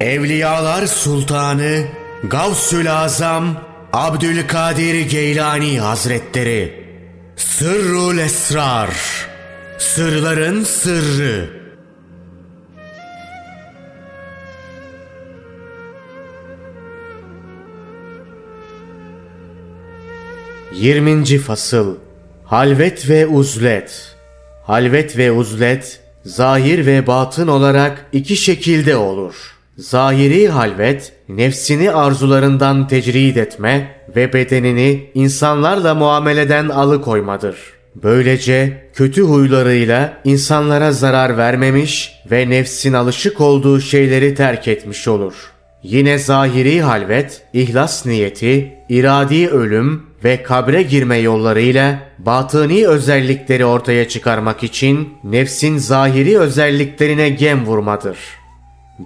Evliyalar Sultanı Gavsül Azam Abdülkadir Geylani Hazretleri. Sırrul Esrar. Sırların Sırrı. Yirminci Fasıl. Halvet ve Uzlet. Halvet ve uzlet, zahir ve batın olarak iki şekilde olur. Zahiri halvet, nefsini arzularından tecrid etme ve bedenini insanlarla muameleden alıkoymadır. Böylece kötü huylarıyla insanlara zarar vermemiş ve nefsin alışık olduğu şeyleri terk etmiş olur. Yine zahiri halvet, ihlas niyeti, iradi ölüm ve kabre girme yollarıyla batıni özellikleri ortaya çıkarmak için nefsin zahiri özelliklerine gem vurmadır.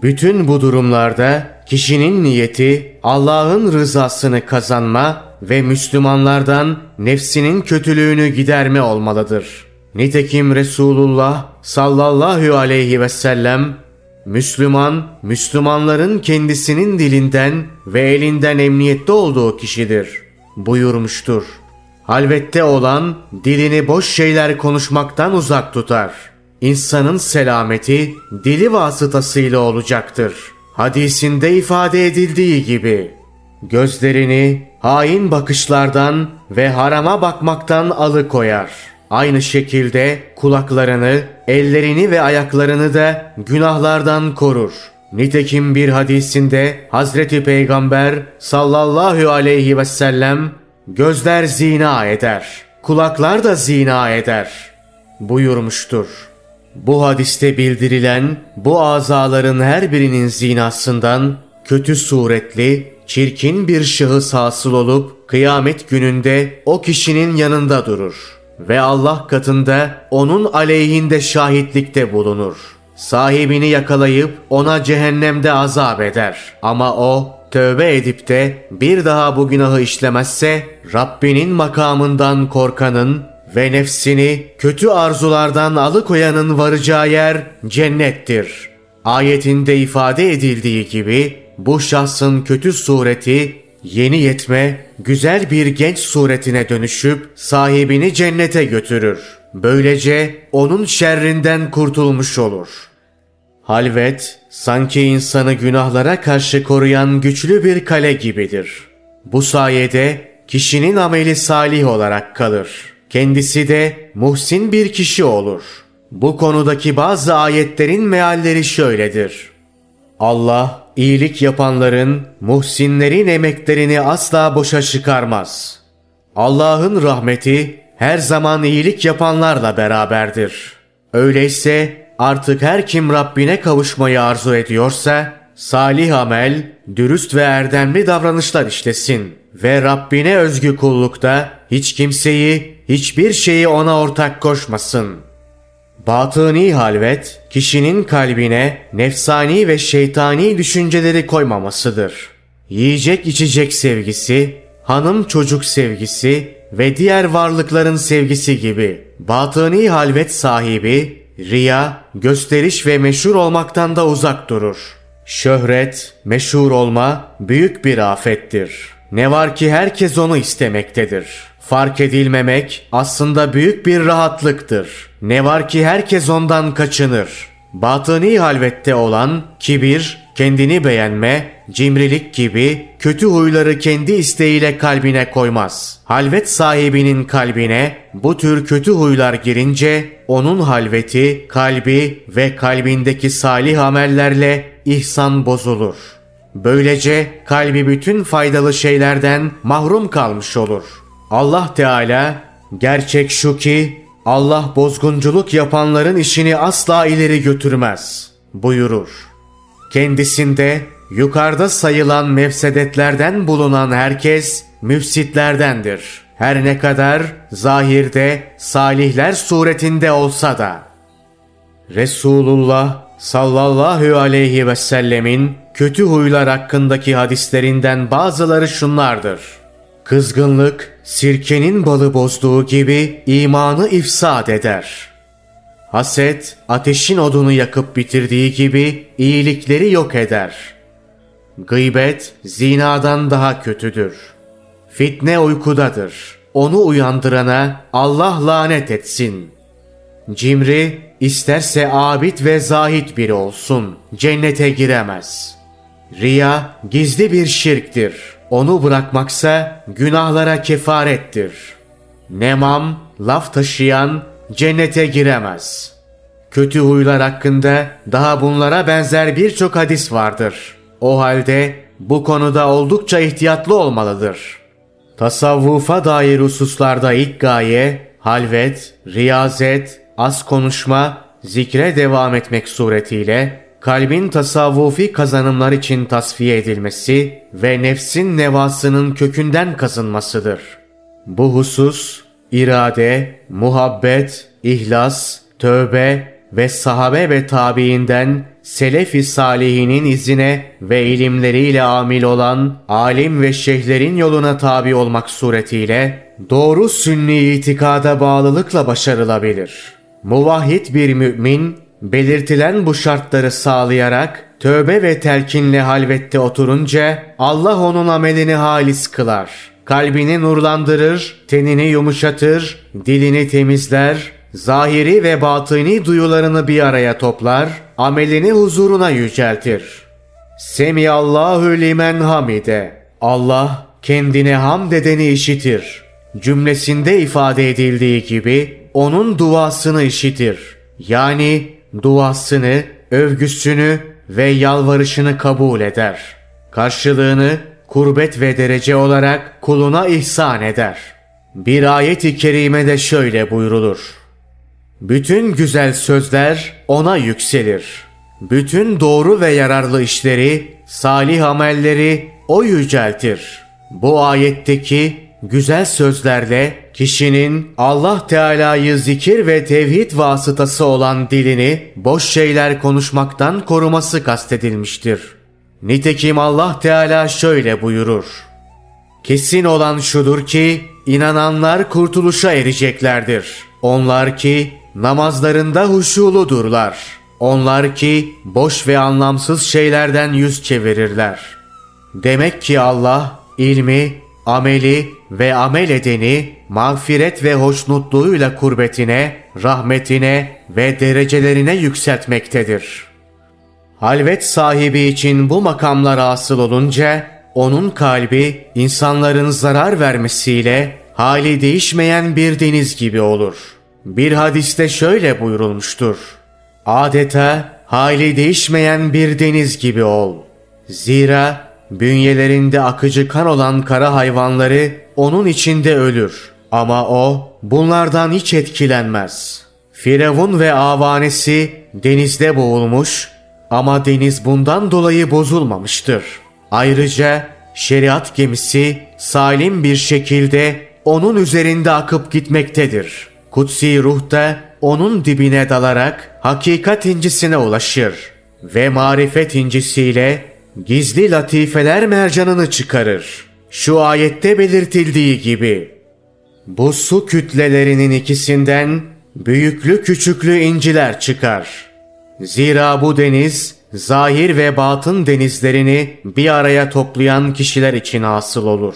Bütün bu durumlarda kişinin niyeti Allah'ın rızasını kazanma ve Müslümanlardan nefsinin kötülüğünü giderme olmalıdır. Nitekim Resulullah sallallahu aleyhi ve sellem Müslüman, Müslümanların kendisinin dilinden ve elinden emniyette olduğu kişidir buyurmuştur. Halvette olan dilini boş şeyler konuşmaktan uzak tutar. İnsanın selameti dili vasıtasıyla olacaktır. Hadisinde ifade edildiği gibi gözlerini hain bakışlardan ve harama bakmaktan alıkoyar.'' Aynı şekilde kulaklarını, ellerini ve ayaklarını da günahlardan korur. Nitekim bir hadisinde Hazreti Peygamber sallallahu aleyhi ve sellem gözler zina eder, kulaklar da zina eder buyurmuştur. Bu hadiste bildirilen bu azaların her birinin zinasından kötü suretli, çirkin bir şahıs hasıl olup kıyamet gününde o kişinin yanında durur.'' ve Allah katında onun aleyhinde şahitlikte bulunur. Sahibini yakalayıp ona cehennemde azap eder. Ama o tövbe edip de bir daha bu günahı işlemezse Rabbinin makamından korkanın ve nefsini kötü arzulardan alıkoyanın varacağı yer cennettir. Ayetinde ifade edildiği gibi bu şahsın kötü sureti Yeni yetme güzel bir genç suretine dönüşüp sahibini cennete götürür. Böylece onun şerrinden kurtulmuş olur. Halvet sanki insanı günahlara karşı koruyan güçlü bir kale gibidir. Bu sayede kişinin ameli salih olarak kalır. Kendisi de muhsin bir kişi olur. Bu konudaki bazı ayetlerin mealleri şöyledir. Allah iyilik yapanların, muhsinlerin emeklerini asla boşa çıkarmaz. Allah'ın rahmeti her zaman iyilik yapanlarla beraberdir. Öyleyse artık her kim Rabbine kavuşmayı arzu ediyorsa, salih amel, dürüst ve erdemli davranışlar işlesin ve Rabbine özgü kullukta hiç kimseyi, hiçbir şeyi ona ortak koşmasın.'' Batıni halvet, kişinin kalbine nefsani ve şeytani düşünceleri koymamasıdır. Yiyecek içecek sevgisi, hanım çocuk sevgisi ve diğer varlıkların sevgisi gibi. Batıni halvet sahibi, riya, gösteriş ve meşhur olmaktan da uzak durur. Şöhret, meşhur olma büyük bir afettir. Ne var ki herkes onu istemektedir.'' Fark edilmemek aslında büyük bir rahatlıktır. Ne var ki herkes ondan kaçınır. Batıni halvette olan kibir, kendini beğenme, cimrilik gibi kötü huyları kendi isteğiyle kalbine koymaz. Halvet sahibinin kalbine bu tür kötü huylar girince onun halveti, kalbi ve kalbindeki salih amellerle ihsan bozulur. Böylece kalbi bütün faydalı şeylerden mahrum kalmış olur.'' Allah Teala gerçek şu ki Allah bozgunculuk yapanların işini asla ileri götürmez buyurur. Kendisinde yukarıda sayılan mefsedetlerden bulunan herkes müfsitlerdendir. Her ne kadar zahirde salihler suretinde olsa da. Resulullah sallallahu aleyhi ve sellemin kötü huylar hakkındaki hadislerinden bazıları şunlardır. Kızgınlık, sirkenin balı bozduğu gibi imanı ifsad eder. Haset, ateşin odunu yakıp bitirdiği gibi iyilikleri yok eder. Gıybet zinadan daha kötüdür. Fitne uykudadır. Onu uyandırana Allah lanet etsin. Cimri isterse abid ve zahit biri olsun. Cennete giremez. Riya gizli bir şirktir. Onu bırakmaksa günahlara kefarettir. Nemam, laf taşıyan cennete giremez. Kötü huylar hakkında daha bunlara benzer birçok hadis vardır. O halde bu konuda oldukça ihtiyatlı olmalıdır. Tasavvufa dair hususlarda ilk gaye, halvet, riyazet, az konuşma, zikre devam etmek suretiyle kalbin tasavvufi kazanımlar için tasfiye edilmesi ve nefsin nevasının kökünden kazınmasıdır. Bu husus, irade, muhabbet, ihlas, tövbe ve sahabe ve tabiinden selef-i salihinin izine ve ilimleriyle amil olan alim ve şeyhlerin yoluna tabi olmak suretiyle doğru sünni itikada bağlılıkla başarılabilir. Muvahhid bir mümin belirtilen bu şartları sağlayarak tövbe ve telkinle halvette oturunca Allah onun amelini halis kılar. Kalbini nurlandırır, tenini yumuşatır, dilini temizler, zahiri ve batini duyularını bir araya toplar, amelini huzuruna yüceltir. Semiyallahu limen hamide. Allah kendine hamd edeni işitir. Cümlesinde ifade edildiği gibi onun duasını işitir. Yani duasını, övgüsünü ve yalvarışını kabul eder. Karşılığını kurbet ve derece olarak kuluna ihsan eder. Bir ayet-i kerimede şöyle buyrulur. Bütün güzel sözler ona yükselir. Bütün doğru ve yararlı işleri, salih amelleri o yüceltir. Bu ayetteki güzel sözlerle kişinin Allah Teala'yı zikir ve tevhid vasıtası olan dilini boş şeyler konuşmaktan koruması kastedilmiştir. Nitekim Allah Teala şöyle buyurur. Kesin olan şudur ki inananlar kurtuluşa ereceklerdir. Onlar ki namazlarında huşuludurlar. Onlar ki boş ve anlamsız şeylerden yüz çevirirler. Demek ki Allah ilmi, ameli ve amel edeni mağfiret ve hoşnutluğuyla kurbetine, rahmetine ve derecelerine yükseltmektedir. Halvet sahibi için bu makamlar asıl olunca onun kalbi insanların zarar vermesiyle hali değişmeyen bir deniz gibi olur. Bir hadiste şöyle buyurulmuştur. Adeta hali değişmeyen bir deniz gibi ol. Zira bünyelerinde akıcı kan olan kara hayvanları onun içinde ölür. Ama o bunlardan hiç etkilenmez. Firavun ve avanesi denizde boğulmuş ama deniz bundan dolayı bozulmamıştır. Ayrıca şeriat gemisi salim bir şekilde onun üzerinde akıp gitmektedir. Kutsi ruh da onun dibine dalarak hakikat incisine ulaşır ve marifet incisiyle gizli latifeler mercanını çıkarır. Şu ayette belirtildiği gibi bu su kütlelerinin ikisinden büyüklü küçüklü inciler çıkar. Zira bu deniz zahir ve batın denizlerini bir araya toplayan kişiler için asıl olur.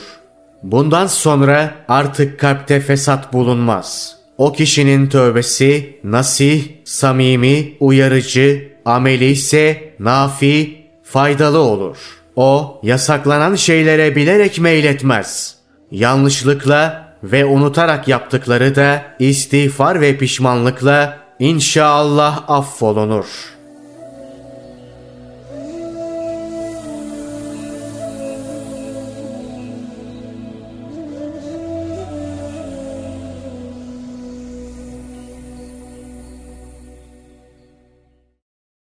Bundan sonra artık kalpte fesat bulunmaz. O kişinin tövbesi nasih, samimi, uyarıcı, ameli ise nafi, faydalı olur. O yasaklanan şeylere bilerek meyletmez. Yanlışlıkla ve unutarak yaptıkları da istiğfar ve pişmanlıkla inşallah affolunur.''